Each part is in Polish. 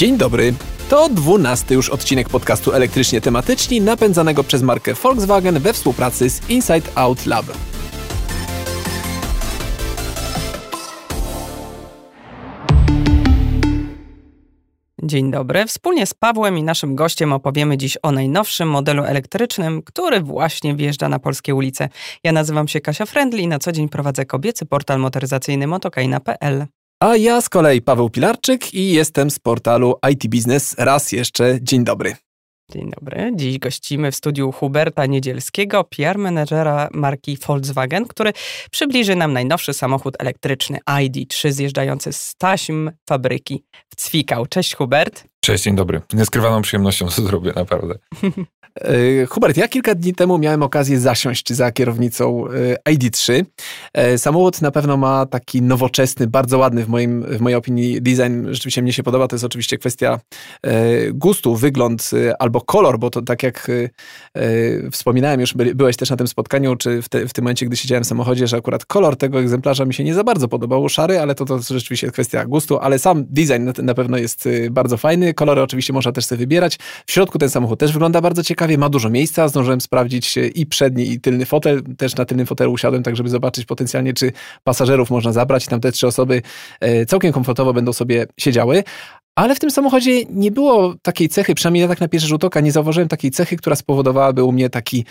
Dzień dobry. To dwunasty już odcinek podcastu Elektrycznie Tematyczni napędzanego przez markę Volkswagen we współpracy z Inside Out Lab. Dzień dobry. Wspólnie z Pawłem i naszym gościem opowiemy dziś o najnowszym modelu elektrycznym, który właśnie wjeżdża na polskie ulice. Ja nazywam się Kasia Friendly i na co dzień prowadzę kobiecy portal motoryzacyjny motokaina.pl. A ja z kolei Paweł Pilarczyk i jestem z portalu IT Business. Raz jeszcze dzień dobry. Dzień dobry. Dziś gościmy w studiu Huberta Niedzielskiego, PR menedżera marki Volkswagen, który przybliży nam najnowszy samochód elektryczny ID3 zjeżdżający z taśm fabryki w Cwikał. Cześć Hubert. Cześć, dzień dobry. Nieskrywaną przyjemnością to zrobię, naprawdę. E, Hubert, ja kilka dni temu miałem okazję zasiąść za kierownicą e, ID3. E, samochód na pewno ma taki nowoczesny, bardzo ładny w, moim, w mojej opinii design. Rzeczywiście mnie się podoba. To jest oczywiście kwestia gustu, wygląd albo kolor, bo to tak jak wspominałem, już byłeś też na tym spotkaniu, czy w, te, w tym momencie, gdy siedziałem w samochodzie, że akurat kolor tego egzemplarza mi się nie za bardzo podobał, szary, ale to, to rzeczywiście kwestia gustu, ale sam design na pewno jest bardzo fajny. Kolory oczywiście można też sobie wybierać. W środku ten samochód też wygląda bardzo ciekawie ma dużo miejsca. Zdążyłem sprawdzić i przedni, i tylny fotel. Też na tylnym fotelu usiadłem, tak żeby zobaczyć potencjalnie, czy pasażerów można zabrać. Tam te trzy osoby e, całkiem komfortowo będą sobie siedziały. Ale w tym samochodzie nie było takiej cechy, przynajmniej ja tak na pierwszy rzut oka nie zauważyłem takiej cechy, która spowodowałaby u mnie taki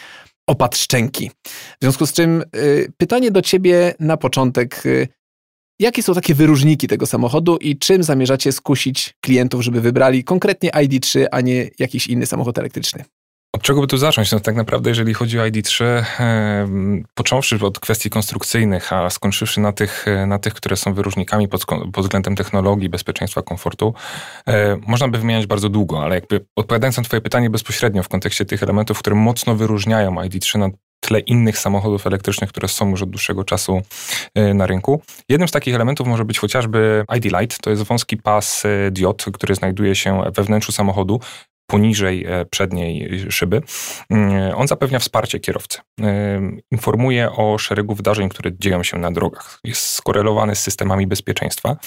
opad szczęki. W związku z czym y, pytanie do ciebie na początek. Y, jakie są takie wyróżniki tego samochodu i czym zamierzacie skusić klientów, żeby wybrali konkretnie ID3, a nie jakiś inny samochód elektryczny? Od czego by tu zacząć? No tak naprawdę, jeżeli chodzi o ID3, począwszy od kwestii konstrukcyjnych, a skończywszy na tych, na tych które są wyróżnikami pod, pod względem technologii, bezpieczeństwa, komfortu, e, można by wymieniać bardzo długo, ale jakby odpowiadając na twoje pytanie bezpośrednio w kontekście tych elementów, które mocno wyróżniają ID3 na tle innych samochodów elektrycznych, które są już od dłuższego czasu e, na rynku. Jednym z takich elementów może być chociażby ID Light. To jest wąski pas e, diod, który znajduje się we wnętrzu samochodu poniżej e, przedniej szyby. Mm, on zapewnia wsparcie kierowcy. Informuje o szeregu wydarzeń, które dzieją się na drogach. Jest skorelowany z systemami bezpieczeństwa.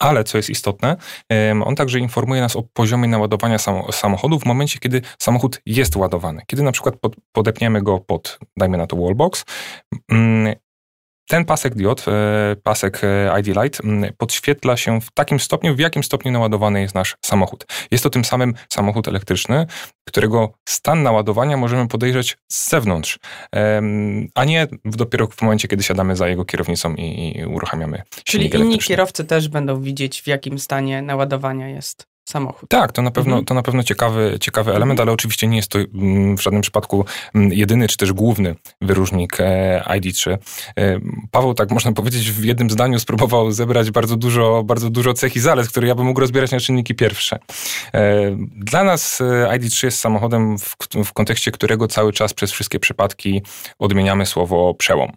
Ale co jest istotne, on także informuje nas o poziomie naładowania samochodu w momencie, kiedy samochód jest ładowany. Kiedy na przykład podepniemy go pod, dajmy na to wallbox, mm, ten pasek diod, e, pasek e, ID Light, podświetla się w takim stopniu, w jakim stopniu naładowany jest nasz samochód. Jest to tym samym samochód elektryczny, którego stan naładowania możemy podejrzeć z zewnątrz, a nie dopiero w momencie, kiedy siadamy za jego kierownicą i uruchamiamy Czyli inni kierowcy też będą widzieć, w jakim stanie naładowania jest samochód. Tak, to na pewno, mhm. to na pewno ciekawy, ciekawy element, ale oczywiście nie jest to mm, w żadnym przypadku mm, jedyny czy też główny wyróżnik e, ID3. E, Paweł, tak można powiedzieć, w jednym zdaniu spróbował zebrać bardzo dużo, bardzo dużo cech i zalet, które ja bym mógł rozbierać na czynniki pierwsze. E, dla nas ID3 jest samochodem, w, w kontekście którego cały czas przez wszystkie przypadki odmieniamy słowo przełom.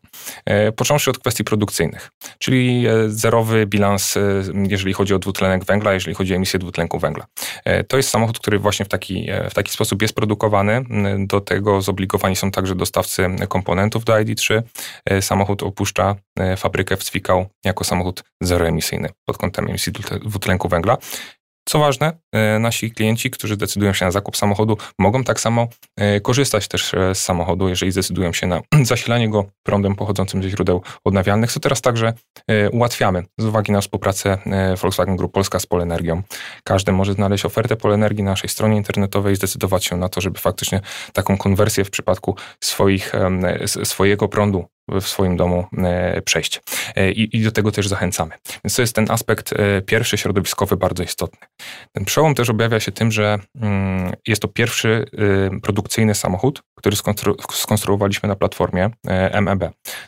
Począwszy od kwestii produkcyjnych, czyli zerowy bilans, jeżeli chodzi o dwutlenek węgla, jeżeli chodzi o emisję dwutlenku węgla. E, to jest samochód, który właśnie w taki, e, w taki sposób jest produkowany. Do tego zobligowani są także dostawcy komponentów do ID3. E, samochód opuszcza fabrykę w Cwikał jako samochód zeroemisyjny pod kątem emisji dwutlenku węgla. Co ważne, e, nasi klienci, którzy decydują się na zakup samochodu, mogą tak samo e, korzystać też e, z samochodu, jeżeli zdecydują się na zasilanie go prądem pochodzącym ze źródeł odnawialnych, co teraz także ułatwiamy z uwagi na współpracę Volkswagen Group Polska z Polenergią. Każdy może znaleźć ofertę Polenergii na naszej stronie internetowej i zdecydować się na to, żeby faktycznie taką konwersję w przypadku swoich, swojego prądu w swoim domu e, przejść. E, I, I, do tego też zachęcamy. Więc to jest ten aspekt e, pierwszy, środowiskowy, bardzo istotny. Ten przełom też objawia się tym, że mm, jest to pierwszy produkcyjny samochód, który skonstruowaliśmy na platformie MEB.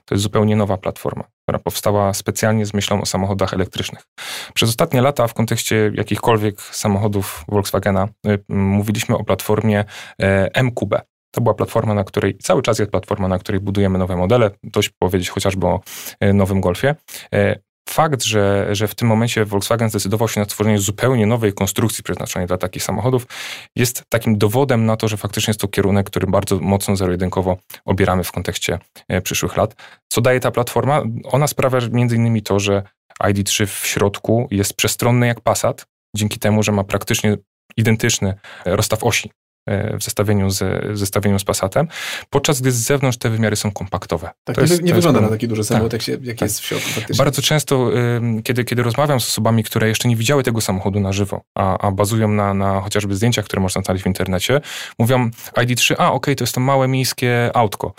To jest zupełnie nowa platforma, która powstała specjalnie z myślą o samochodach elektrycznych. Przez ostatnie lata w kontekście jakichkolwiek samochodów Volkswagena mówiliśmy o platformie MQB, to była platforma, na której, cały czas jest platforma, na której budujemy nowe modele. Dość powiedzieć chociażby o e, nowym Golfie. E, fakt, że, że w tym momencie Volkswagen zdecydował się na stworzenie zupełnie nowej konstrukcji przeznaczonej dla takich samochodów, jest takim dowodem na to, że faktycznie jest to kierunek, który bardzo mocno zero-jedynkowo obieramy w kontekście e, przyszłych lat. Co daje ta platforma? Ona sprawia między innymi to, że ID3 w środku jest przestronny jak Passat, dzięki temu, że ma praktycznie identyczny rozstaw osi w zestawieniu z, w zestawieniu z Passatem, podczas gdy z zewnątrz te wymiary są kompaktowe. Tak, to nie, jest, nie wygląda na taki duży samochód, tak, jak, się, jak tak. jest w środku faktycznie. Bardzo często, kiedy, kiedy rozmawiam z osobami, które jeszcze nie widziały tego samochodu na żywo, a, a bazują na, na chociażby zdjęciach, które można znaleźć w internecie, mówią ID3, a okej, okay, to jest to małe miejskie autko.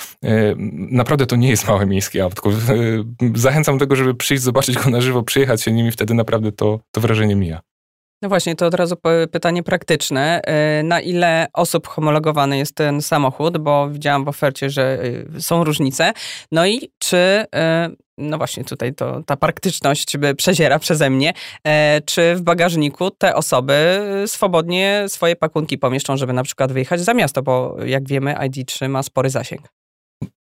Naprawdę to nie jest małe miejskie autko. Zachęcam do tego, żeby przyjść, zobaczyć go na żywo, przyjechać się nim i wtedy naprawdę to, to wrażenie mija. No właśnie, to od razu pytanie praktyczne. E, na ile osób homologowany jest ten samochód, bo widziałam w ofercie, że e, są różnice. No i czy, e, no właśnie tutaj to, ta praktyczność przeziera przeze mnie, czy w bagażniku te osoby swobodnie swoje pakunki pomieszczą, żeby na przykład wyjechać za miasto, bo jak wiemy ID3 ma spory zasięg.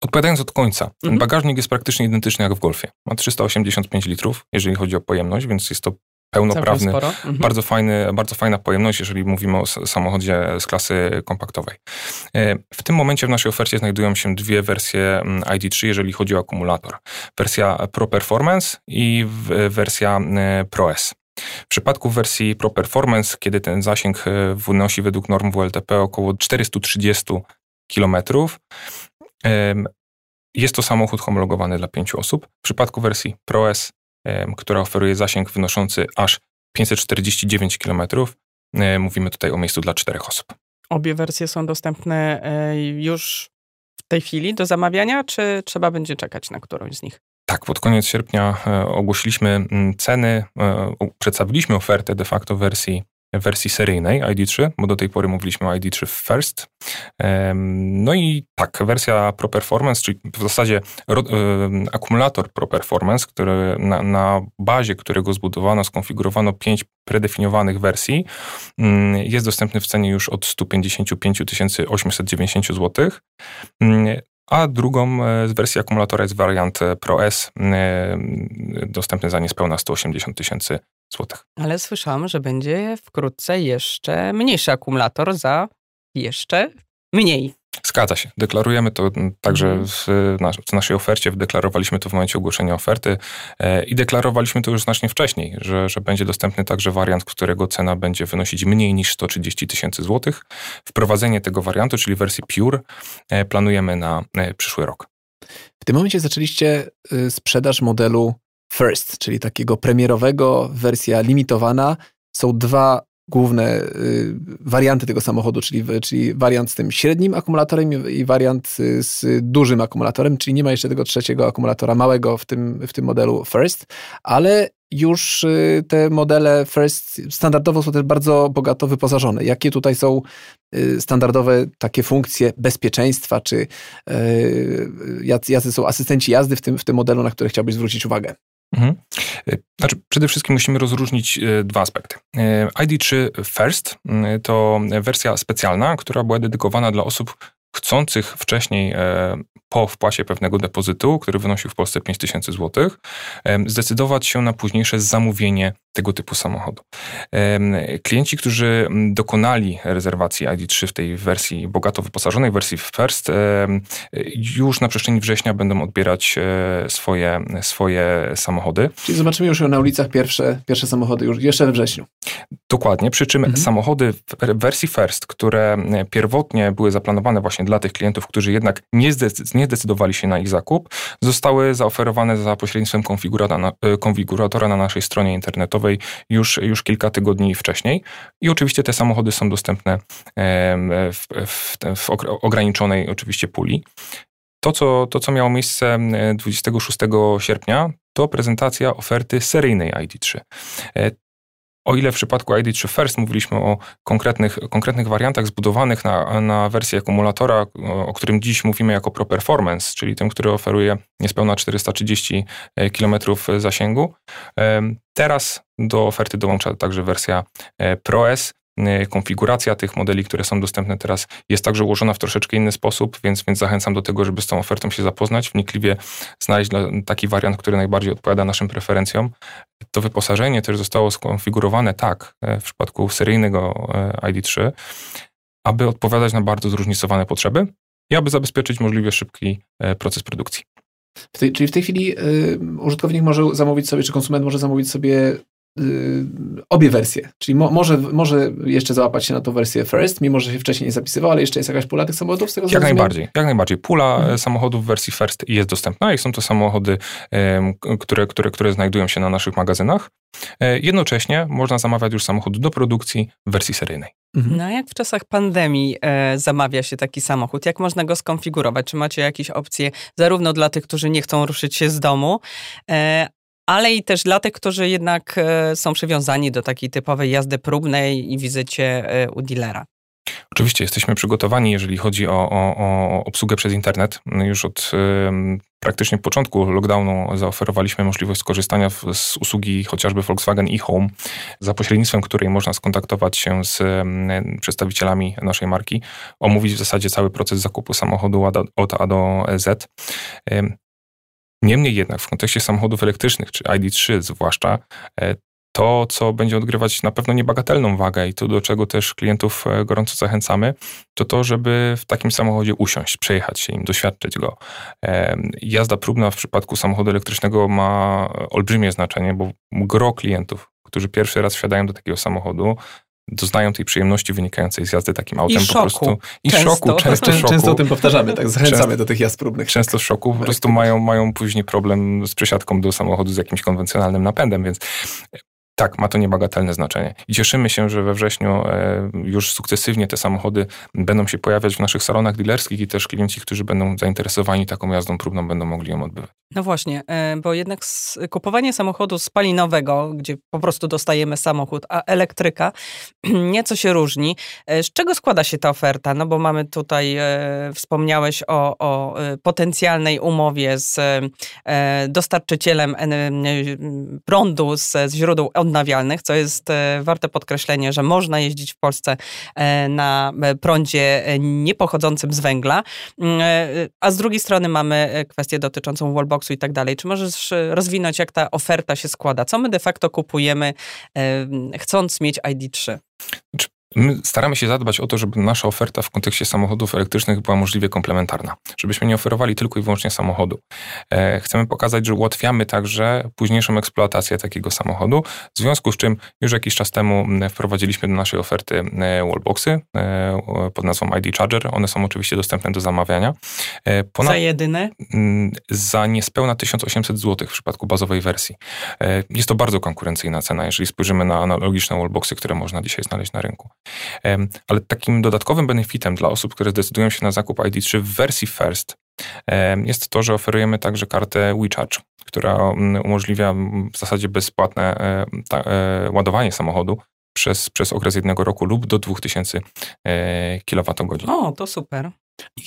Odpowiadając od końca, mhm. bagażnik jest praktycznie identyczny jak w Golfie. Ma 385 litrów, jeżeli chodzi o pojemność, więc jest to pełnoprawny, mhm. bardzo, fajny, bardzo fajna pojemność, jeżeli mówimy o samochodzie z klasy kompaktowej. E, w tym momencie w naszej ofercie znajdują się dwie wersje mm, ID3, jeżeli chodzi o akumulator. Wersja Pro Performance i wersja e, Pro S. W przypadku wersji Pro Performance, kiedy ten zasięg e, wynosi według norm WLTP około 430 km, jest to samochód homologowany dla pięciu osób. W przypadku wersji Pro S która oferuje zasięg wynoszący aż 549 km. Mówimy tutaj o miejscu dla czterech osób. Obie wersje są dostępne e, już w tej chwili do zamawiania, czy trzeba będzie czekać na którąś z nich? Tak, pod koniec sierpnia e, ogłosiliśmy ceny, e, przedstawiliśmy ofertę de facto wersji wersji seryjnej ID3, bo do tej pory mówiliśmy o ID3 First. No i tak, wersja Pro Performance, czyli w zasadzie akumulator Pro Performance, który na, na bazie którego zbudowano, skonfigurowano pięć predefiniowanych wersji, mm, jest dostępny w cenie już od 155 890 zł. A drugą e, z wersji akumulatora jest wariant Pro S, e, dostępny za niespełna 180 tysięcy złotych. Ale słyszałam, że będzie wkrótce jeszcze mniejszy akumulator za jeszcze mniej. Zgadza się. Deklarujemy to także mhm. w, w, naszej ofercie. Deklarowaliśmy to w momencie ogłoszenia oferty e, i deklarowaliśmy to już znacznie wcześniej, że, że będzie dostępny także wariant, którego cena będzie wynosić mniej niż 130 tysięcy złotych. Wprowadzenie tego wariantu, czyli wersji Pure, e, planujemy na e, przyszły rok. W tym momencie zaczęliście y, sprzedaż modelu First, czyli takiego premierowego, wersja limitowana. Są dwa główne y, warianty tego samochodu, czyli, czyli wariant z tym średnim akumulatorem i wariant y, z dużym akumulatorem, czyli nie ma jeszcze tego trzeciego akumulatora małego w tym, w tym modelu First, ale już y, te modele First standardowo są też bardzo bogato wyposażone. Jakie tutaj są standardowe takie funkcje bezpieczeństwa, czy jacy są asystenci jazdy w tym, w tym modelu, na które chciałbyś zwrócić uwagę? Mhm. Znaczy, przede wszystkim musimy rozróżnić e, dwa aspekty. E, ID3 First to wersja specjalna, która była dedykowana dla osób chcących wcześniej e, po wpłacie pewnego depozytu, który wynosił w Polsce 5000 zł, zdecydować się na późniejsze zamówienie tego typu samochodu. Klienci, którzy dokonali rezerwacji ID3 w tej wersji bogato wyposażonej, wersji First, już na przestrzeni września będą odbierać e, swoje, swoje samochody. Czyli zobaczymy już na ulicach pierwsze, pierwsze samochody już jeszcze we wrześniu. Dokładnie, przy czym mhm. samochody w wersji First, które pierwotnie były zaplanowane właśnie dla tych klientów, którzy jednak nie, nie zdecydowali się na ich zakup, zostały zaoferowane za pośrednictwem konfiguratora na, e, konfiguratora na naszej stronie internetowej już, już kilka tygodni wcześniej. I oczywiście te samochody są dostępne w, w, w ograniczonej oczywiście puli. To co, to, co miało miejsce 26 sierpnia, to prezentacja oferty seryjnej ID3. O ile w przypadku ID3 First mówiliśmy o konkretnych, konkretnych wariantach zbudowanych na, na wersji akumulatora, o którym dziś mówimy jako Pro Performance, czyli tym, który oferuje niespełna 430 e, km zasięgu, teraz do oferty dołącza także wersja e, Pro S, Y, konfiguracja tych modeli, które są dostępne teraz, jest także ułożona w troszeczkę inny sposób, więc, więc zachęcam do tego, żeby z tą ofertą się zapoznać, wnikliwie znaleźć taki wariant, który najbardziej odpowiada naszym preferencjom. To wyposażenie też zostało skonfigurowane tak e, w przypadku seryjnego e, ID3, aby odpowiadać na bardzo zróżnicowane potrzeby i aby zabezpieczyć możliwie szybki e, proces produkcji. W tej, czyli w tej chwili y, użytkownik może zamówić sobie, czy konsument może zamówić sobie y, obie wersje. Czyli mo, może, może jeszcze załapać się na tą wersję first, mimo że się wcześniej nie zapisywał, ale jeszcze jest jakaś pula tych samochodów z tego Jak najbardziej, jak najbardziej. Pula mhm. samochodów w wersji first jest dostępna i są to samochody, które, które, które znajdują się na naszych magazynach. E, jednocześnie można zamawiać już samochód do produkcji w wersji seryjnej. Mhm. No jak w czasach pandemii e, zamawia się taki samochód? Jak można go skonfigurować? Czy macie jakieś opcje zarówno dla tych, którzy nie chcą ruszyć się z domu, e, ale i też dla tych, którzy jednak e, są przywiązani do takiej typowej jazdy próbnej i wizycie u dealera? Oczywiście jesteśmy przygotowani, jeżeli chodzi o, o, o obsługę przez internet. Już od y, praktycznie początku lockdownu zaoferowaliśmy możliwość skorzystania w, z usługi chociażby Volkswagen e-Home, za pośrednictwem której można skontaktować się z y, przedstawicielami naszej marki, omówić w zasadzie cały proces zakupu samochodu od A do Z. Y, Niemniej jednak w kontekście samochodów elektrycznych, czy ID3 zwłaszcza, to, co będzie odgrywać na pewno niebagatelną wagę i to, do czego też klientów e, gorąco zachęcamy, to to, żeby w takim samochodzie usiąść, przejechać się im, doświadczyć go. Jazda próbna w przypadku samochodu elektrycznego ma olbrzymie znaczenie, bo gro klientów, którzy pierwszy raz wsiadają do takiego samochodu, doznają tej przyjemności wynikającej z jazdy takim autem I po prostu. I często. szoku, często, często, często o tym powtarzamy, tak zachęcamy często, do tych jazd próbnych. Często szoku, po tak, prostu mają, mają później problem z przesiadką do samochodu z jakimś konwencjonalnym napędem, więc tak, ma to niebagatelne znaczenie. I cieszymy się, że we wrześniu e, już sukcesywnie te samochody będą się pojawiać w naszych salonach dealerskich i też klienci, którzy będą zainteresowani taką jazdą próbną, będą mogli ją odbywać. No właśnie, e, bo jednak kupowanie samochodu spalinowego, gdzie po prostu dostajemy samochód, a elektryka nieco się różni. E, z czego składa się ta oferta? No bo mamy tutaj, wspomniałeś o, o potencjalnej umowie z dostarczycielem prądu z źródeł odnawialnych, co jest e, warte podkreślenia, że można jeździć w Polsce e, na e, prądzie niepochodzącym z węgla, mm, a z drugiej strony mamy kwestię dotyczącą wallboxu i tak dalej. Czy możesz rozwinąć, jak ta oferta się składa? Co my de facto kupujemy, chcąc mieć ID3? My staramy się zadbać o to, żeby nasza oferta w kontekście samochodów elektrycznych była możliwie komplementarna, żebyśmy nie oferowali tylko i wyłącznie samochodu. E, chcemy pokazać, że ułatwiamy także późniejszą eksploatację takiego samochodu, w związku z czym już jakiś czas temu wprowadziliśmy do naszej oferty e, wallboxy e, pod nazwą ID Charger. One są oczywiście dostępne do zamawiania. Ponad, za jedyne? Za niespełna 1800 zł w przypadku bazowej wersji. Jest to bardzo konkurencyjna cena, jeżeli spojrzymy na analogiczne wallboxy, które można dzisiaj znaleźć na rynku. Ale takim dodatkowym benefitem dla osób, które decydują się na zakup ID3 w wersji First jest to, że oferujemy także kartę WeCharge, która mm, umożliwia w zasadzie bezpłatne e, ładowanie samochodu przez, przez okres jednego roku lub do 2000 e, kWh. O, to super.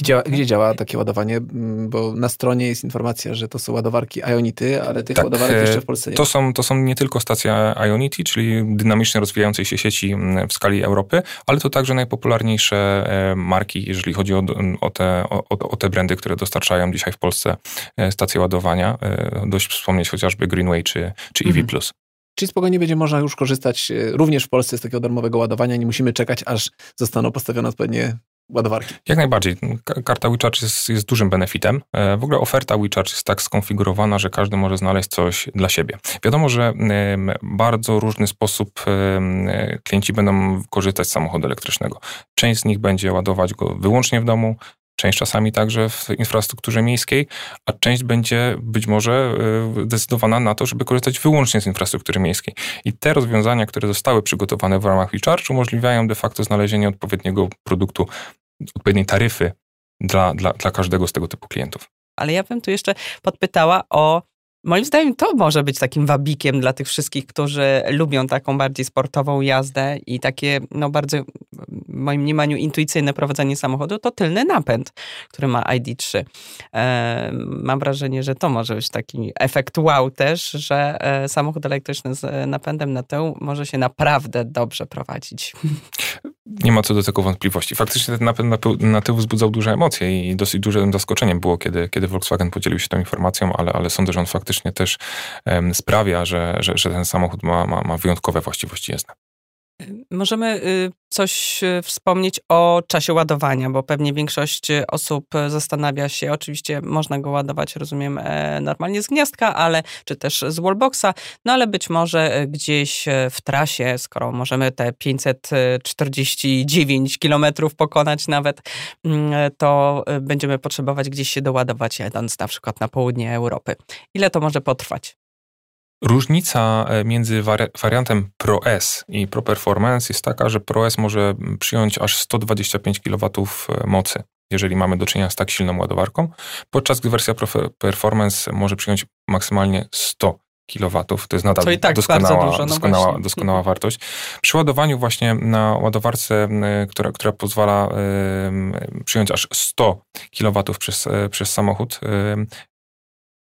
Gdzie, gdzie działa takie ładowanie? Mm, bo na stronie jest informacja, że to są ładowarki Ionity, ale tych tak, ładowarek jeszcze w Polsce nie to są, to są nie tylko stacje Ionity, czyli dynamicznie rozwijającej się sieci mm, w skali Europy, ale to także najpopularniejsze e, marki, jeżeli chodzi o, o, te, o, o te brandy, które dostarczają dzisiaj w Polsce e, stacje ładowania. E, dość wspomnieć chociażby Greenway czy, czy EV+. Mhm. Czyli spokojnie będzie można już korzystać również w Polsce z takiego darmowego ładowania. Nie musimy czekać, aż zostaną postawione odpowiednie ładowarki. Jak najbardziej. Karta WeCharge jest, jest dużym benefitem. E, w ogóle oferta WeCharge jest tak skonfigurowana, że każdy może znaleźć coś dla siebie. Wiadomo, że bardzo różny sposób klienci będą korzystać z samochodu elektrycznego. Część z nich będzie ładować go wyłącznie w domu, część czasami także w infrastrukturze miejskiej, a część będzie być może e, zdecydowana na to, żeby korzystać wyłącznie z infrastruktury miejskiej. I te rozwiązania, które zostały przygotowane w ramach WeCharge umożliwiają de facto znalezienie odpowiedniego produktu, odpowiedniej taryfy dla, dla, dla każdego z tego typu klientów. Ale ja bym tu jeszcze podpytała o Moim zdaniem to może być takim wabikiem dla tych wszystkich, którzy lubią taką bardziej sportową jazdę i takie, no bardzo, w moim mniemaniu, intuicyjne prowadzenie samochodu, to tylny napęd, który ma ID3. E, mam wrażenie, że to może być taki efekt wow też, że e, samochód elektryczny z napędem na tył może się naprawdę dobrze prowadzić. Nie ma co do tego wątpliwości. Faktycznie ten napęd na, tył wzbudzał duże emocje i dosyć dużym zaskoczeniem było, kiedy, kiedy Volkswagen podzielił się tą informacją, ale, ale sądzę, że on faktycznie też um, sprawia, że, że, że ten samochód ma, ma, ma wyjątkowe właściwości jezdne. Możemy y, coś y, wspomnieć o czasie ładowania, bo pewnie większość osób zastanawia się, oczywiście można go ładować, rozumiem, e, normalnie z gniazdka, ale czy też z wallboxa, no ale być może gdzieś w trasie, skoro możemy te 549 kilometrów pokonać nawet, mm, to będziemy potrzebować gdzieś się doładować, jadąc na przykład na południe Europy. Ile to może potrwać? Różnica e, między wari wariantem Pro S i Pro Performance jest taka, że Pro S może przyjąć aż 125 kW e, mocy, jeżeli mamy do czynienia z tak silną ładowarką, podczas gdy wersja Pro Performance może przyjąć maksymalnie 100 kW. To jest nadal tak doskonała, dużo, no doskonała, doskonała wartość. Przy ładowaniu właśnie na ładowarce, która, która pozwala y, przyjąć aż 100 kW przez, przez samochód, y,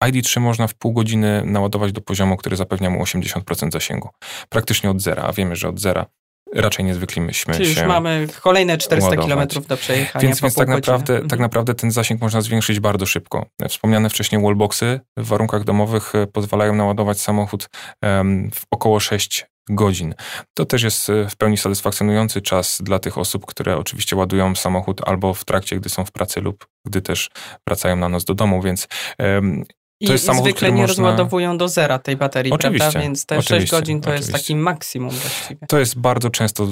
ID3 można w pół godziny naładować do poziomu, który zapewnia mu 80% zasięgu. Praktycznie od zera, a wiemy, że od zera raczej niezwykle się Czyli już mamy kolejne 400 km do przejechania. Więc, więc tak, naprawdę, tak mhm. naprawdę ten zasięg można zwiększyć bardzo szybko. Wspomniane wcześniej wallboxy w warunkach domowych e, pozwalają naładować samochód w około 6 godzin. To też jest e, w pełni satysfakcjonujący czas dla tych osób, które oczywiście ładują samochód albo w trakcie, gdy są w pracy lub gdy też wracają na noc do domu, więc i, jest samochód, zwykle nie można... rozładowują do zera tej baterii, oczywiście, prawda? Więc te 6 godzin to oczywiście. jest taki maksimum właściwie. To jest bardzo często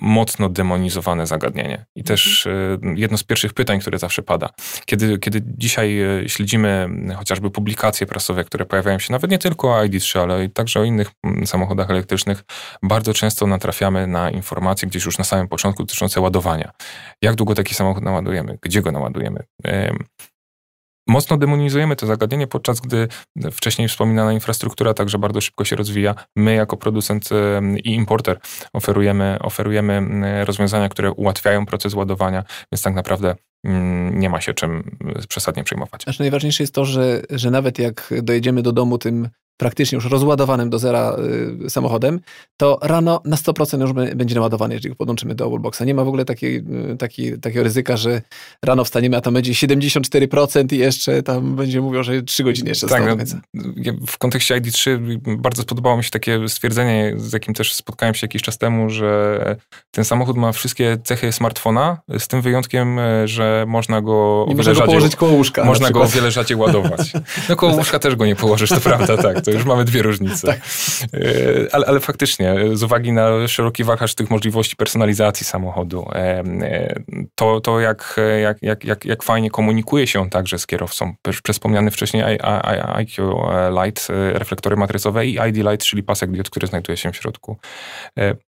mocno demonizowane zagadnienie. I mhm. też e, jedno z pierwszych pytań, które zawsze pada. Kiedy, kiedy dzisiaj e, śledzimy chociażby publikacje prasowe, które pojawiają się nawet nie tylko o ID3, ale także o innych samochodach elektrycznych, bardzo często natrafiamy na informacje gdzieś już na samym początku dotyczące ładowania. Jak długo taki samochód naładujemy? Gdzie go naładujemy? Mocno demonizujemy to zagadnienie, podczas gdy wcześniej wspominana infrastruktura także bardzo szybko się rozwija. My jako producent i importer oferujemy, oferujemy rozwiązania, które ułatwiają proces ładowania, więc tak naprawdę mm, nie ma się czym przesadnie przejmować. Znaczy najważniejsze jest to, że, że nawet jak dojedziemy do domu tym praktycznie już rozładowanym do zera y, samochodem, to rano na 100% już będzie naładowany, jeżeli go podłączymy do wallboxa. Nie ma w ogóle takiej, y, takiej, takiego ryzyka, że rano wstaniemy, a tam będzie 74% i jeszcze tam będzie mówią, że 3 godziny jeszcze tak, do końca. W kontekście ID3 bardzo spodobało mi się takie stwierdzenie, z jakim też spotkałem się jakiś czas temu, że ten samochód ma wszystkie cechy smartfona, z tym wyjątkiem, że można go nie o wiele rzadziej, położyć koło łóżka. Można go o wiele rzadziej ładować. No koło łóżka też go nie położysz, to prawda, tak to już mamy dwie różnice. Tak. E, ale, ale faktycznie, z uwagi na szeroki wachlarz tych możliwości personalizacji samochodu, e, e, to, to jak, jak, jak, jak fajnie komunikuje się także z kierowcą. Przez wspomniany wcześniej IQ Light, reflektory matrycowe i ID Light, czyli pasek diod, który znajduje się w środku.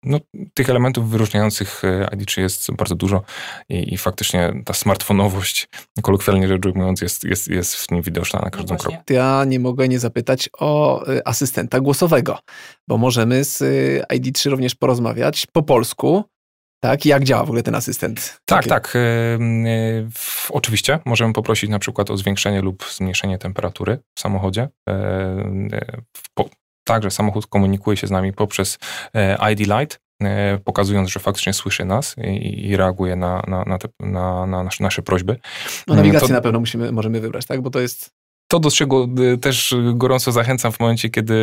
No, tych elementów wyróżniających ID3 jest bardzo dużo i, i faktycznie ta smartfonowość, kolokwialnie rzecz ujmując, jest, jest, jest w nim widoczna na każdym no kroku. Ja nie mogę nie zapytać o y, asystenta głosowego, bo możemy z y, ID3 również porozmawiać po polsku. Tak, jak działa w ogóle ten asystent? Tak, Taki? tak. Oczywiście możemy poprosić na przykład o zwiększenie lub zmniejszenie temperatury w samochodzie. Także samochód komunikuje się z nami poprzez e, ID Light, e, pokazując, że faktycznie słyszy nas i, i reaguje na, na, na, te, na, na nasze, nasze prośby. No nawigację to, na pewno musimy, możemy wybrać, tak? Bo to jest to, do czego y, też gorąco zachęcam w momencie, kiedy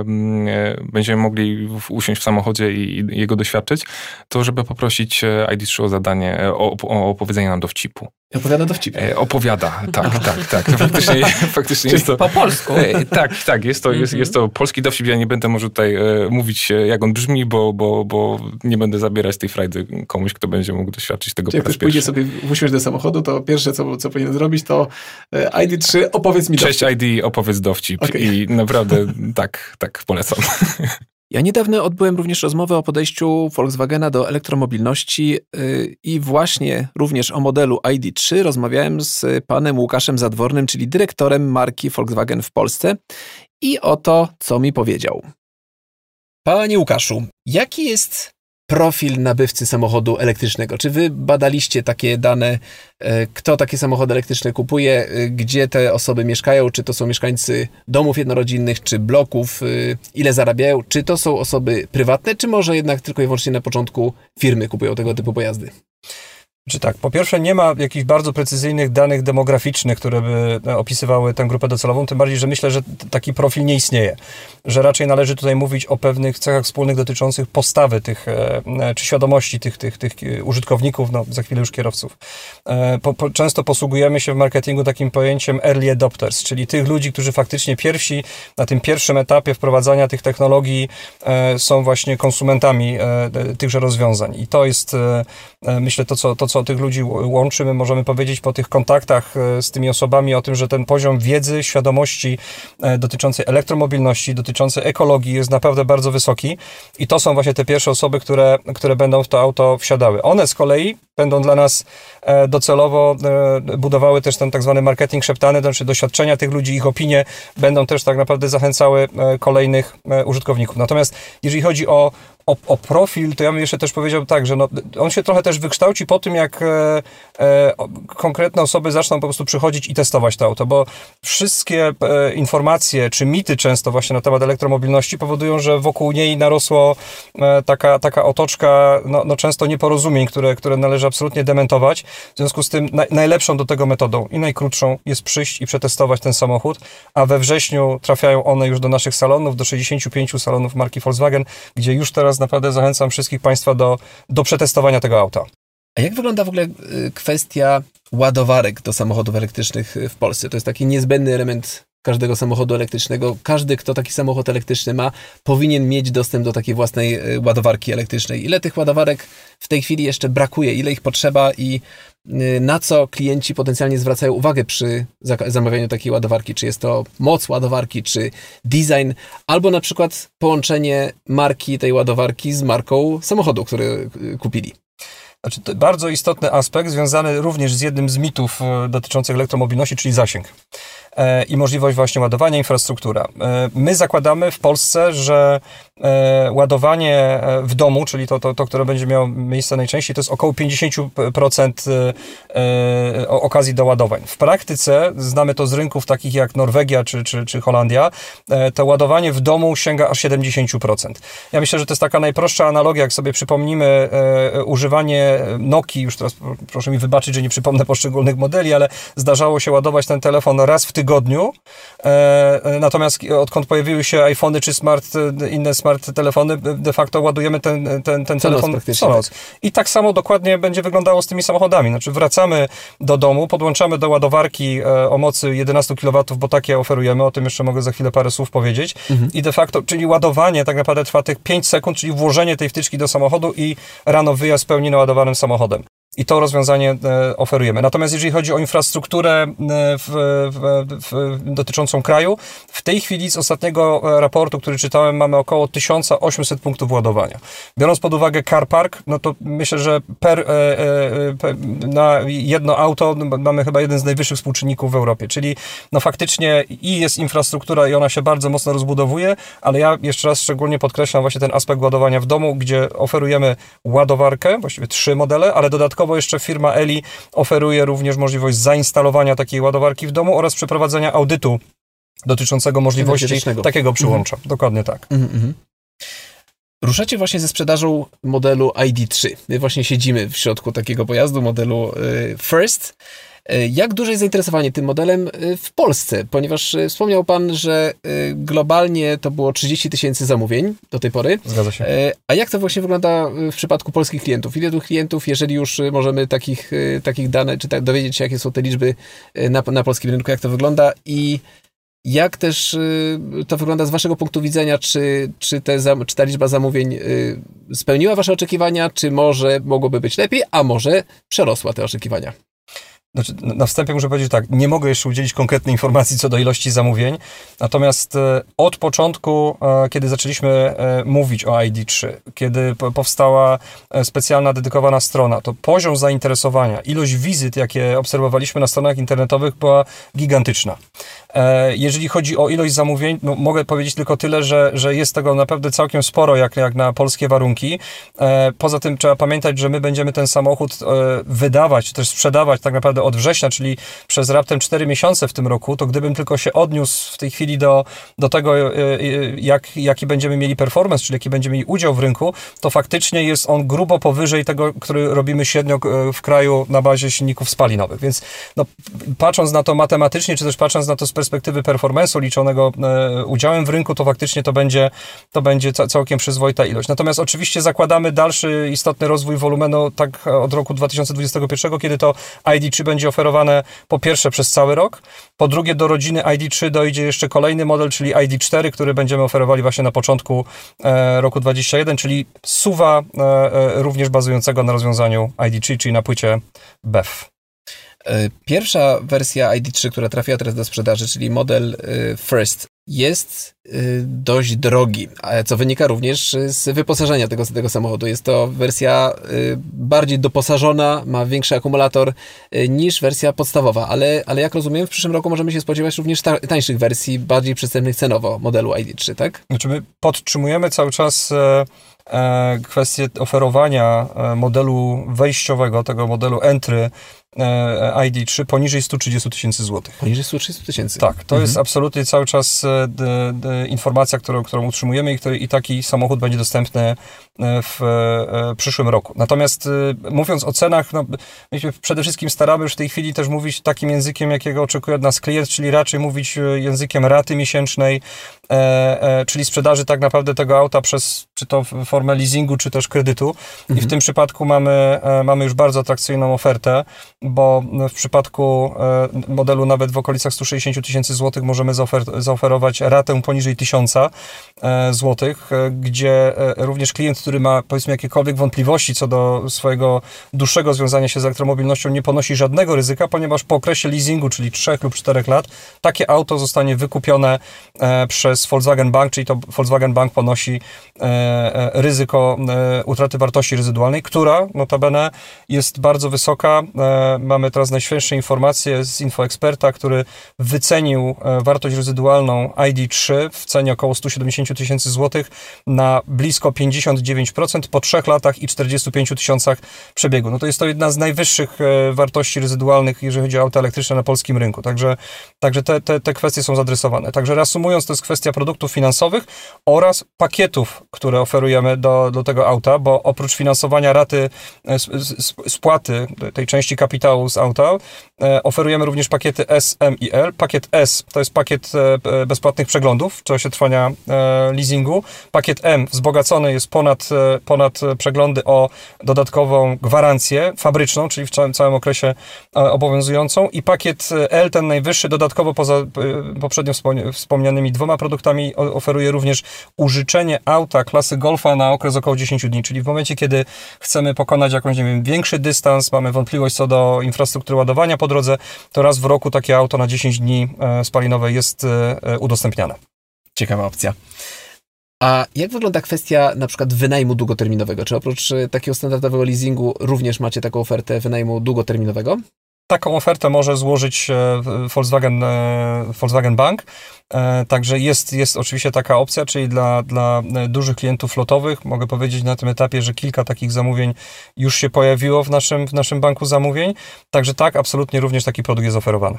mm, e, będziemy mogli usiąść w samochodzie i jego doświadczyć, to żeby poprosić ID3 o zadanie, o, o opowiedzenie nam dowcipu. Opowiada dowcipnie. E, opowiada, tak, tak, tak. Faktycznie, faktycznie jest to... po polsku. E, tak, tak, jest to, jest, mhm. jest to polski dowcip. Ja nie będę może tutaj e, mówić, e, jak on brzmi, bo, bo, bo nie będę zabierać tej frajdy komuś, kto będzie mógł doświadczyć tego Czyli jak ktoś pójdzie sobie usiąść do samochodu, to pierwsze, co, co powinien zrobić, to e, ID3, opowiedz mi dowcip. Cześć ID, opowiedz dowcip. Okay. I naprawdę tak, tak, polecam. Ja niedawno odbyłem również rozmowę o podejściu Volkswagena do elektromobilności y, i właśnie również o modelu ID3 rozmawiałem z panem Łukaszem Zadwornym, czyli dyrektorem marki Volkswagen w Polsce i o to, co mi powiedział. Panie Łukaszu, jaki jest profil nabywcy samochodu elektrycznego? Czy wy badaliście takie dane, e, kto takie samochody elektryczne kupuje, e, gdzie te osoby mieszkają, czy to są mieszkańcy domów jednorodzinnych, czy bloków, e, ile zarabiają, czy to są osoby prywatne, czy może jednak tylko i wyłącznie na początku firmy kupują tego typu pojazdy? Czy tak, po pierwsze nie ma jakichś bardzo precyzyjnych danych demograficznych, które by e, opisywały tę grupę docelową, tym bardziej, że myślę, że taki profil nie istnieje. Że raczej należy tutaj mówić o pewnych cechach wspólnych dotyczących postawy tych, e, e, czy świadomości tych, tych, tych użytkowników, no za chwilę już kierowców. Po, po, często posługujemy się w marketingu takim pojęciem early adopters, czyli tych ludzi, którzy faktycznie pierwsi na tym pierwszym etapie wprowadzania tych technologii są właśnie konsumentami tychże rozwiązań. I to jest, myślę, to co, to, co tych ludzi łączy. My możemy powiedzieć po tych kontaktach e, z tymi osobami o tym, że ten poziom wiedzy, świadomości e, dotyczącej elektromobilności, dotyczącej ekologii jest naprawdę bardzo wysoki i to są właśnie te pierwsze osoby, które, które będą w to auto wsiadały. One z kolei będą dla nas e, docelowo budowały też ten tak zwany marketing szeptany, to znaczy doświadczenia tych ludzi, ich opinie będą też tak naprawdę zachęcały kolejnych użytkowników. Natomiast jeżeli chodzi o o, o, profil, to ja bym jeszcze też powiedział tak, że no, on się trochę też wykształci po tym, jak e, e, konkretne osoby zaczną po prostu przychodzić i testować to auto, bo wszystkie e, informacje, czy mity często właśnie na temat elektromobilności powodują, że wokół niej narosło e, taka, taka otoczka, no, no, często nieporozumień, które, które należy absolutnie dementować. W związku z tym naj, najlepszą do tego metodą i najkrótszą jest przyjść i przetestować ten samochód, a we wrześniu trafiają one już do naszych salonów, do 65 salonów marki Volkswagen, gdzie już teraz teraz naprawdę zachęcam wszystkich Państwa do, do przetestowania tego auta. A jak wygląda w ogóle y, kwestia ładowarek do samochodów elektrycznych w Polsce? To jest taki niezbędny element każdego samochodu elektrycznego. Każdy, kto taki samochód elektryczny ma, powinien mieć dostęp do takiej własnej y, ładowarki elektrycznej. Ile tych ładowarek w tej chwili jeszcze brakuje? Ile ich potrzeba i y, na co klienci potencjalnie zwracają uwagę przy zamawianiu takiej ładowarki? Czy jest to moc ładowarki, czy design, albo na przykład połączenie marki tej ładowarki z marką samochodu, który y, kupili? Znaczy, bardzo istotny aspekt związany również z jednym z mitów dotyczących elektromobilności, czyli zasięg. E, i możliwość właśnie ładowania, infrastruktura. E, my zakładamy w Polsce, że e, ładowanie w domu, czyli to, to, to które będzie miało miejsce najczęściej, to jest około 50% okazji do ładowań. W praktyce, znamy to z rynków takich jak Norwegia czy, czy, czy Holandia, to ładowanie w domu sięga aż 70%. Ja myślę, że to jest taka najprostsza analogia, jak sobie przypomnimy używanie Nokii, już teraz proszę mi wybaczyć, że nie przypomnę poszczególnych modeli, ale zdarzało się ładować ten telefon raz w tygodniu, tygodniu. E, e, natomiast odkąd pojawiły się iPhony czy smart, inne smart telefony, de facto ładujemy ten, ten, ten telefon co noc. I tak samo dokładnie będzie wyglądało z tymi samochodami. Znaczy wracamy do domu, podłączamy do ładowarki e, o mocy 11 kW, bo takie oferujemy, o tym jeszcze mogę za chwilę parę słów powiedzieć. Mhm. I de facto, czyli ładowanie tak naprawdę trwa tych 5 sekund, czyli włożenie tej wtyczki do samochodu i rano wyjazd pełni naładowanym samochodem. I to rozwiązanie e, oferujemy. Natomiast jeżeli chodzi o infrastrukturę e, w, w, w, dotyczącą kraju, w tej chwili z ostatniego e, raportu, który czytałem, mamy około 1800 punktów ładowania. Biorąc pod uwagę car park, no to myślę, że per, per, na jedno auto mamy chyba jeden z najwyższych współczynników w Europie. Czyli no faktycznie i jest infrastruktura i ona się bardzo mocno rozbudowuje, ale ja jeszcze raz szczególnie podkreślam właśnie ten aspekt ładowania w domu, gdzie oferujemy ładowarkę, właściwie trzy modele, ale dodatkowo Dodatkowo jeszcze firma Eli oferuje również możliwość zainstalowania takiej ładowarki w domu oraz przeprowadzenia audytu dotyczącego możliwości takiego przyłącza. Mhm. Dokładnie tak. Mhm, mhm. Ruszacie właśnie ze sprzedażą modelu ID3. My właśnie siedzimy w środku takiego pojazdu, modelu y, First. E, jak duże jest zainteresowanie tym modelem e, w Polsce? Ponieważ e, wspomniał Pan, że globalnie to było 30 tysięcy zamówień do tej pory. Zgadza się. A jak to właśnie wygląda w przypadku polskich klientów? Ile tu klientów, jeżeli już możemy takich, takich danych, czy tak, dowiedzieć się, jakie są te liczby na, na polskim rynku, jak to wygląda i jak też to wygląda z Waszego punktu widzenia? Czy, czy, te, czy ta liczba zamówień spełniła Wasze oczekiwania, czy może mogłoby być lepiej, a może przerosła te oczekiwania? Znaczy, na wstępie muszę powiedzieć tak, nie mogę jeszcze udzielić konkretnej informacji co do ilości zamówień, natomiast e, od początku, e, kiedy zaczęliśmy e, mówić o ID3, kiedy powstała specjalna, dedykowana strona, to poziom zainteresowania, ilość wizyt, jakie obserwowaliśmy na stronach internetowych była gigantyczna. E, jeżeli chodzi o ilość zamówień, no mogę powiedzieć tylko tyle, że, że jest tego naprawdę całkiem sporo, jak, jak na polskie warunki. E, poza tym trzeba pamiętać, że my będziemy ten samochód e, wydawać, czy też sprzedawać tak naprawdę od września, czyli przez raptem 4 miesiące w tym roku, to gdybym tylko się odniósł w tej chwili do, do tego, jak, jaki będziemy mieli performance, czyli jaki będziemy mieli udział w rynku, to faktycznie jest on grubo powyżej tego, który robimy średnio w kraju na bazie silników spalinowych. Więc no, patrząc na to matematycznie, czy też patrząc na to z performance'u liczonego e, udziałem w rynku, to faktycznie to będzie, to będzie całkiem przyzwoita ilość. Natomiast oczywiście zakładamy dalszy istotny rozwój wolumenu tak od roku 2021, kiedy to ID3 będzie oferowane po pierwsze przez cały rok, po drugie do rodziny ID3 dojdzie jeszcze kolejny model, czyli ID4, który będziemy oferowali właśnie na początku e, roku 2021, czyli suwa e, również bazującego na rozwiązaniu ID3, czyli na płycie BEF. E, pierwsza wersja ID3, która trafiła teraz do sprzedaży, czyli model e, First, jest e, dość drogi, co wynika również z wyposażenia tego, tego samochodu. Jest to wersja bardziej doposażona, ma większy akumulator niż wersja podstawowa, ale, ale jak rozumiem, w przyszłym roku możemy się spodziewać również tańszych wersji, bardziej przystępnych cenowo modelu ID3, tak? Znaczy my podtrzymujemy cały czas kwestię oferowania modelu wejściowego, tego modelu entry ID3 poniżej 130 tysięcy złotych. Poniżej 130 tysięcy? Tak, to mhm. jest absolutnie cały czas e, informacja, którą, którą utrzymujemy i, który, i taki samochód będzie dostępny e, w, przyszłym roku. Natomiast mówiąc o cenach, no, my się przede wszystkim staramy już w tej chwili też mówić takim językiem, jakiego oczekuje od nas klient, czyli raczej mówić językiem raty miesięcznej, e, e, czyli sprzedaży tak naprawdę tego auta przez czy to formę leasingu, czy też kredytu. Mhm. I w mhm. tym przypadku mamy, e, mamy już bardzo atrakcyjną ofertę bo w przypadku e, modelu nawet w okolicach 160 tysięcy złotych możemy zaofer zaoferować ratę poniżej 1000 e, złotych, e, gdzie również klient, który ma powiedzmy jakiekolwiek wątpliwości co do swojego dłuższego związania się z elektromobilnością nie ponosi żadnego ryzyka, ponieważ po okresie leasingu, czyli 3 lub 4 lat, takie auto zostanie wykupione przez Volkswagen Bank, czyli to Volkswagen Bank ponosi ryzyko utraty wartości rezydualnej, która notabene jest bardzo wysoka, mamy teraz najświeższe informacje z InfoExperta, który wycenił e, wartość rezydualną ID3 w cenie około 170 tysięcy złotych na blisko 59% po 3 latach i 45 tysiącach przebiegu. No to jest to jedna z najwyższych e, wartości rezydualnych, jeżeli chodzi o auta elektryczne na polskim rynku. Także, także te, te, te kwestie są zadresowane. Także reasumując, to jest kwestia produktów finansowych oraz pakietów, które oferujemy do, do tego auta, bo oprócz finansowania raty e, spłaty tej części kapitału, kapitału z auta. E, oferujemy również pakiety S, M i L. Pakiet S to jest pakiet e, bezpłatnych przeglądów w czasie trwania e, leasingu. Pakiet M wzbogacony jest ponad, ponad przeglądy o dodatkową gwarancję fabryczną, czyli w całym, całym okresie obowiązującą. I pakiet L, ten najwyższy, dodatkowo poza poprzednio wspomnianymi dwoma produktami, oferuje również użyczenie auta klasy Golfa na okres około 10 dni, czyli w momencie, kiedy chcemy pokonać jakąś, nie wiem, większy dystans, mamy wątpliwość co do infrastruktury ładowania po drodze, to raz w roku takie auto na 10 dni e, spalinowe jest e, e, udostępniane. Ciekawa opcja. A jak wygląda kwestia na przykład wynajmu długoterminowego? Czy oprócz takiego standardowego leasingu również macie taką ofertę wynajmu długoterminowego? Taką ofertę może złożyć Volkswagen, Volkswagen Bank. Także jest, jest oczywiście taka opcja, czyli dla, dla dużych klientów flotowych. Mogę powiedzieć na tym etapie, że kilka takich zamówień już się pojawiło w naszym, w naszym banku zamówień. Także tak, absolutnie również taki produkt jest oferowany.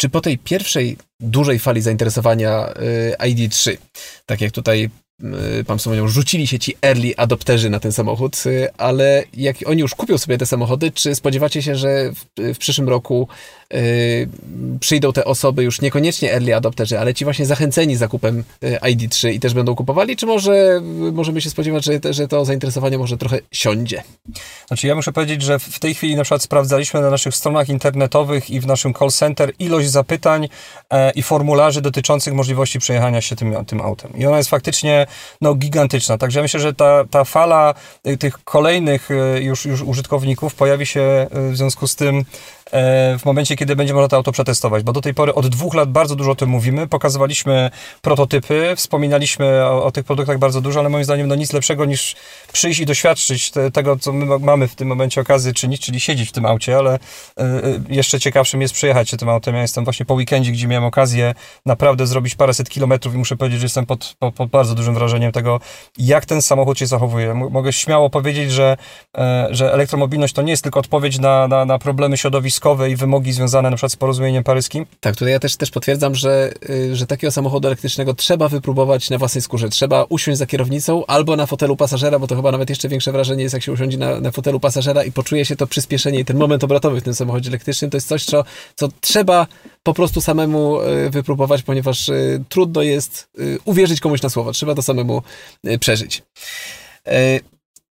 Czy po tej pierwszej dużej fali zainteresowania ID3, tak jak tutaj pan wspomniał, rzucili się ci early adopterzy na ten samochód, y, ale jak oni już kupią sobie te samochody, czy spodziewacie się, że w, w przyszłym roku y, przyjdą te osoby już niekoniecznie early adopterzy, ale ci właśnie zachęceni zakupem ID3 i też będą kupowali, czy może możemy się spodziewać, że, że to zainteresowanie może trochę siądzie? Znaczy ja muszę powiedzieć, że w tej chwili na przykład sprawdzaliśmy na naszych stronach internetowych i w naszym call center ilość zapytań e, i formularzy dotyczących możliwości przejechania się tym, tym autem. I ona jest faktycznie no, gigantyczna. Także myślę, że ta, ta fala y, tych kolejnych y, już, już użytkowników pojawi się y, w związku z tym w momencie, kiedy będzie można to auto przetestować, bo do tej pory od dwóch lat bardzo dużo o tym mówimy, pokazywaliśmy prototypy, wspominaliśmy o, o tych produktach bardzo dużo, ale moim zdaniem no nic lepszego niż przyjść i doświadczyć te, tego, co my mamy w tym momencie okazję czynić, czyli siedzieć w tym aucie, ale jeszcze ciekawszym jest przyjechać się tym autem. Ja jestem właśnie po weekendzie, gdzie miałem okazję naprawdę zrobić paręset kilometrów i muszę powiedzieć, że jestem pod, pod, pod bardzo dużym wrażeniem tego, jak ten samochód się zachowuje. Mogę śmiało powiedzieć, że, e, że elektromobilność to nie jest tylko odpowiedź na, na, na problemy środowiskowe i wymogi związane na przykład z porozumieniem paryskim. Tak, tutaj ja też, też potwierdzam, że, y, że takiego samochodu elektrycznego trzeba wypróbować na własnej skórze. Trzeba usiąść za kierownicą albo na fotelu pasażera, bo to chyba nawet jeszcze większe wrażenie jest, jak się usiądzie na, na fotelu pasażera i poczuje się to przyspieszenie i ten moment obrotowy w tym samochodzie elektrycznym. To jest coś, co, co trzeba po prostu samemu y, wypróbować, ponieważ y, trudno jest uwierzyć komuś na słowo. Trzeba to samemu przeżyć.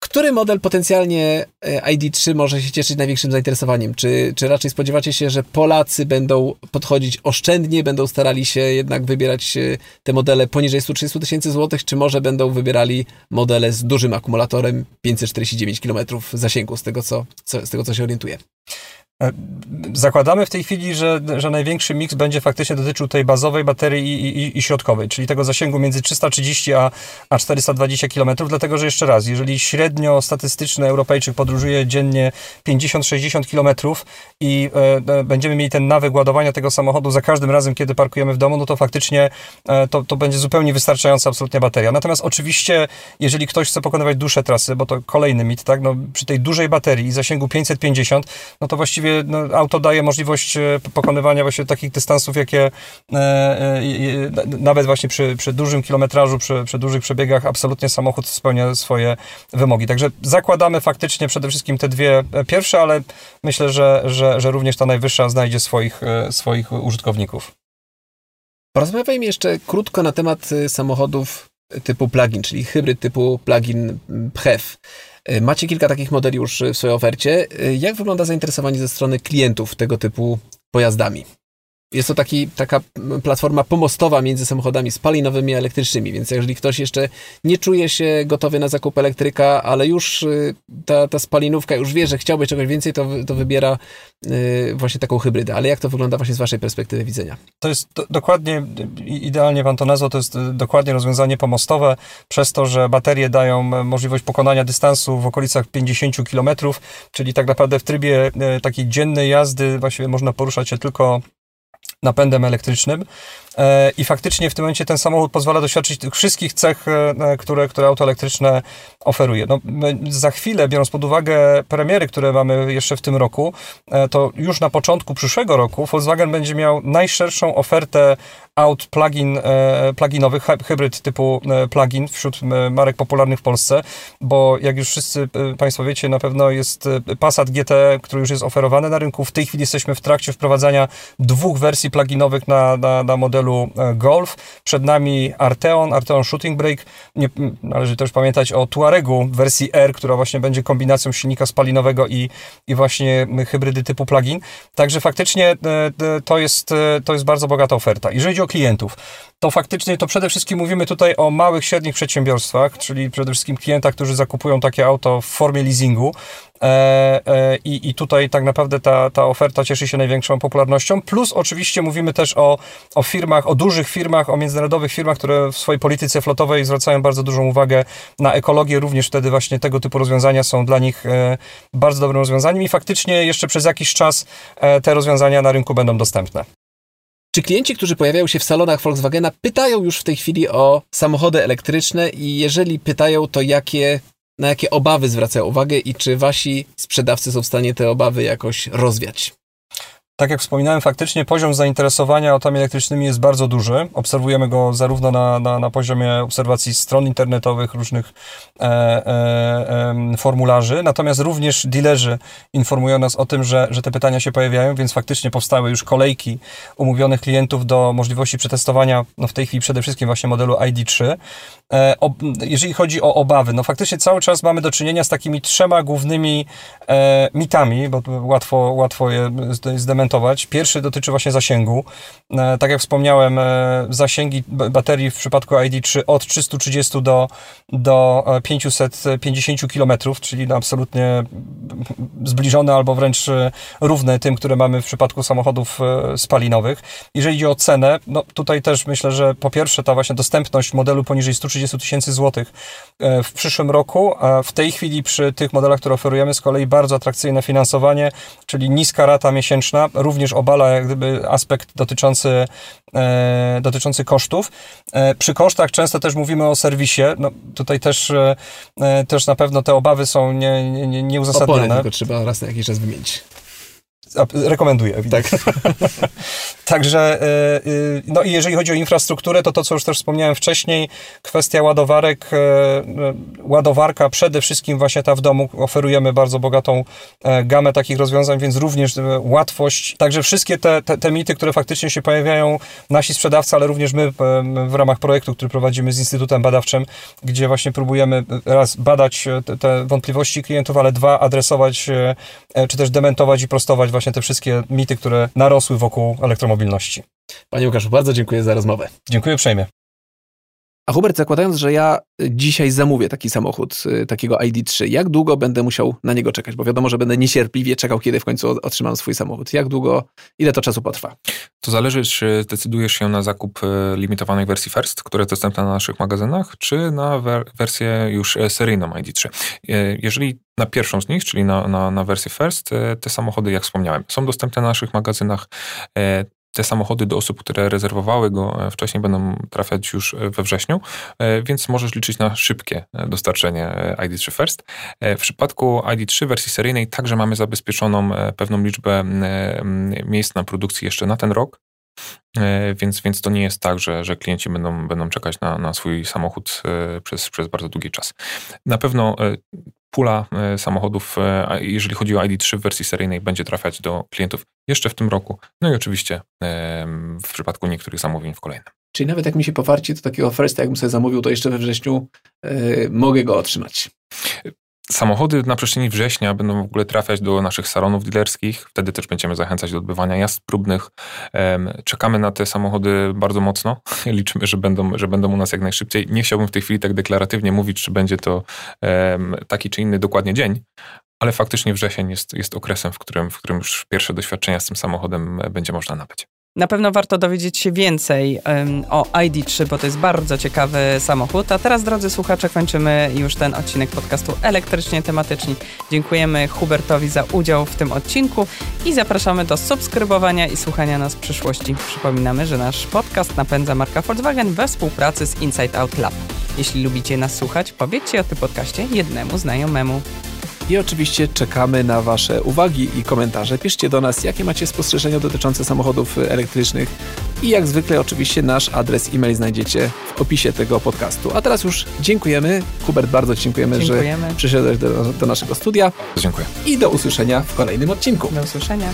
Który model potencjalnie e, ID3 może się cieszyć największym zainteresowaniem? Czy, czy raczej spodziewacie się, że Polacy będą podchodzić oszczędnie, będą starali się jednak wybierać e, te modele poniżej 130 tysięcy złotych, czy może będą wybierali modele z dużym akumulatorem 549 km zasięgu, z tego co, co, z tego co się orientuję? E, zakładamy w tej chwili, że, że największy miks będzie faktycznie dotyczył tej bazowej baterii i, i, i środkowej, czyli tego zasięgu między 330 a, a 420 km, dlatego że jeszcze raz, jeżeli średnio statystyczny Europejczyk podróżuje dziennie 50-60 km i e, e, będziemy mieli ten nawyk ładowania tego samochodu za każdym razem, kiedy parkujemy w domu, no to faktycznie e, to, to będzie zupełnie wystarczająca absolutnie bateria. Natomiast oczywiście, jeżeli ktoś chce pokonywać dłuższe trasy, bo to kolejny mit, tak, no, przy tej dużej baterii i zasięgu 550, no to właściwie właściwie no, auto daje możliwość e, pokonywania właśnie takich dystansów, jakie e, e, nawet właśnie przy, przy dużym kilometrażu, przy, przy dużych przebiegach absolutnie samochód spełnia swoje wymogi. Także zakładamy faktycznie przede wszystkim te dwie pierwsze, ale myślę, że, że, że również ta najwyższa znajdzie swoich, swoich użytkowników. Porozmawiajmy jeszcze krótko na temat samochodów typu plug-in, czyli hybryd typu plug-in PHEV. E, macie kilka takich modeli już w swojej ofercie. E, jak wygląda zainteresowanie ze strony klientów tego typu pojazdami? Jest to taki, taka platforma pomostowa między samochodami spalinowymi a elektrycznymi, więc jeżeli ktoś jeszcze nie czuje się gotowy na zakup elektryka, ale już y, ta, ta spalinówka już wie, że chciałby czegoś więcej, to, to wybiera y, właśnie taką hybrydę. Ale jak to wygląda właśnie z waszej perspektywy widzenia? To jest do, dokładnie, idealnie pan to nazwał, to jest y, dokładnie rozwiązanie pomostowe, przez to, że baterie dają możliwość pokonania dystansu w okolicach 50 km, czyli tak naprawdę w trybie takiej dziennej jazdy właściwie można poruszać się tylko napędem elektrycznym. E, I faktycznie w tym momencie ten samochód pozwala doświadczyć tych wszystkich cech, e, które, które auto elektryczne oferuje. No, za chwilę, biorąc pod uwagę premiery, które mamy jeszcze w tym roku, e, to już na początku przyszłego roku Volkswagen będzie miał najszerszą ofertę aut plug-in, pluginowych, hybryd typu plug-in wśród marek popularnych w Polsce, bo jak już wszyscy Państwo wiecie, na pewno jest Passat GT, który już jest oferowany na rynku. W tej chwili jesteśmy w trakcie wprowadzania dwóch wersji pluginowych na, na, na modelu e, Golf. Przed nami Arteon, Arteon Shooting Brake. Nie, należy też pamiętać o Tuaregu wersji R, która właśnie będzie kombinacją silnika spalinowego i, i właśnie hybrydy typu plug-in. Także faktycznie e, to jest, e, to jest bardzo bogata oferta. Jeżeli chodzi o klientów, to faktycznie to przede wszystkim mówimy tutaj o małych, średnich przedsiębiorstwach, czyli przede wszystkim klientach, którzy zakupują takie auto w formie leasingu. E, e, I, I tutaj tak naprawdę ta, ta oferta cieszy się największą popularnością. Plus oczywiście mówimy też o, o firmach, o dużych firmach, o międzynarodowych firmach, które w swojej polityce flotowej zwracają bardzo dużą uwagę na ekologię. Również wtedy właśnie tego typu rozwiązania są dla nich e, bardzo dobrym rozwiązaniem i faktycznie jeszcze przez jakiś czas te rozwiązania na rynku będą dostępne. Czy klienci, którzy pojawiają się w salonach Volkswagena, pytają już w tej chwili o samochody elektryczne i jeżeli pytają, to jakie, na jakie obawy zwracają uwagę i czy wasi sprzedawcy są w stanie te obawy jakoś rozwiać? Tak jak wspominałem, faktycznie poziom zainteresowania autami elektrycznymi jest bardzo duży. Obserwujemy go zarówno na, na, na poziomie obserwacji stron internetowych, różnych e, e, formularzy, natomiast również dealerzy informują nas o tym, że, że te pytania się pojawiają, więc faktycznie powstały już kolejki umówionych klientów do możliwości przetestowania, no w tej chwili przede wszystkim właśnie modelu ID3. E, jeżeli chodzi o obawy, no faktycznie cały czas mamy do czynienia z takimi trzema głównymi e, mitami, bo łatwo, łatwo je zdementować. Pierwszy dotyczy właśnie zasięgu. E, tak jak wspomniałem, zasięgi baterii w przypadku ID3 od 330 do, do 550 km, czyli no absolutnie zbliżone albo wręcz równe tym, które mamy w przypadku samochodów spalinowych. Jeżeli chodzi o cenę, no tutaj też myślę, że po pierwsze ta właśnie dostępność modelu poniżej 130 tysięcy złotych w przyszłym roku, a w tej chwili przy tych modelach, które oferujemy z kolei bardzo atrakcyjne finansowanie, czyli niska rata miesięczna, również obala jak gdyby aspekt dotyczący, e, dotyczący kosztów. E, przy kosztach często też mówimy o serwisie, no tutaj też, e, też na pewno te obawy są nie, nie, nieuzasadnione. Opony tylko trzeba raz na jakiś czas wymienić. Rekomenduję. Tak. Także, e, e, no i jeżeli chodzi o infrastrukturę, to to, co już też wspomniałem wcześniej, kwestia ładowarek, e, ładowarka przede wszystkim właśnie ta w domu, oferujemy bardzo bogatą gamę takich rozwiązań, więc również łatwość, także wszystkie te, te, te mity, które faktycznie się pojawiają, nasi sprzedawcy, ale również my w ramach projektu, który prowadzimy z Instytutem Badawczym, gdzie właśnie próbujemy raz badać te, te wątpliwości klientów, ale dwa adresować, czy też dementować i prostować właśnie te wszystkie mity, które narosły wokół elektromobilności. Panie Łukaszu, bardzo dziękuję za rozmowę. Dziękuję uprzejmie. A Hubert, zakładając, że ja dzisiaj zamówię taki samochód, y, takiego ID3, jak długo będę musiał na niego czekać? Bo wiadomo, że będę niecierpliwie czekał, kiedy w końcu otrzymam swój samochód. Jak długo, ile to czasu potrwa? To zależy, czy zdecydujesz się na zakup y, limitowanej wersji First, która jest dostępna na naszych magazynach, czy na wersję już y, seryjną ID3. Jeżeli na pierwszą z nich, czyli na, na, na wersję First, te samochody, jak wspomniałem, są dostępne na naszych magazynach te samochody do osób, które rezerwowały go e, wcześniej, będą trafiać już e, we wrześniu, e, więc możesz liczyć na szybkie dostarczenie ID3 First. W przypadku ID3 wersji seryjnej także mamy zabezpieczoną pewną liczbę miejsc na produkcji jeszcze na ten rok, więc, więc to nie jest tak, że, że klienci będą, będą czekać na, na swój samochód przez, przez bardzo długi czas. Na pewno pula e, samochodów, e, jeżeli chodzi o ID3 w wersji seryjnej, będzie trafiać do klientów jeszcze w tym roku, no i oczywiście w przypadku niektórych zamówień w kolejnym. Czyli nawet jak mi się powarci, to takiego first, jakbym sobie zamówił, to jeszcze we wrześniu yy, mogę go otrzymać. Samochody na przestrzeni września będą w ogóle trafiać do naszych salonów dealerskich. Wtedy też będziemy zachęcać do odbywania jazd próbnych. Czekamy na te samochody bardzo mocno. Liczymy, że będą, że będą u nas jak najszybciej. Nie chciałbym w tej chwili tak deklaratywnie mówić, czy będzie to taki czy inny dokładnie dzień, ale faktycznie wrzesień jest, jest okresem, w którym, w którym już pierwsze doświadczenia z tym samochodem będzie można nabyć. Na pewno warto dowiedzieć się więcej um, o ID3, bo to jest bardzo ciekawy samochód. A teraz, drodzy słuchacze, kończymy już ten odcinek podcastu elektrycznie tematyczni. Dziękujemy Hubertowi za udział w tym odcinku i zapraszamy do subskrybowania i słuchania nas w przyszłości. Przypominamy, że nasz podcast napędza marka Volkswagen we współpracy z Inside Out Lab. Jeśli lubicie nas słuchać, powiedzcie o tym podcaście jednemu znajomemu. I oczywiście czekamy na Wasze uwagi i komentarze. Piszcie do nas, jakie macie spostrzeżenia dotyczące samochodów elektrycznych. I jak zwykle, oczywiście, nasz adres e-mail znajdziecie w opisie tego podcastu. A teraz już dziękujemy. Hubert, bardzo dziękujemy, dziękujemy. że przyszedłeś do, do naszego studia. Dziękuję. I do usłyszenia w kolejnym odcinku. Do usłyszenia.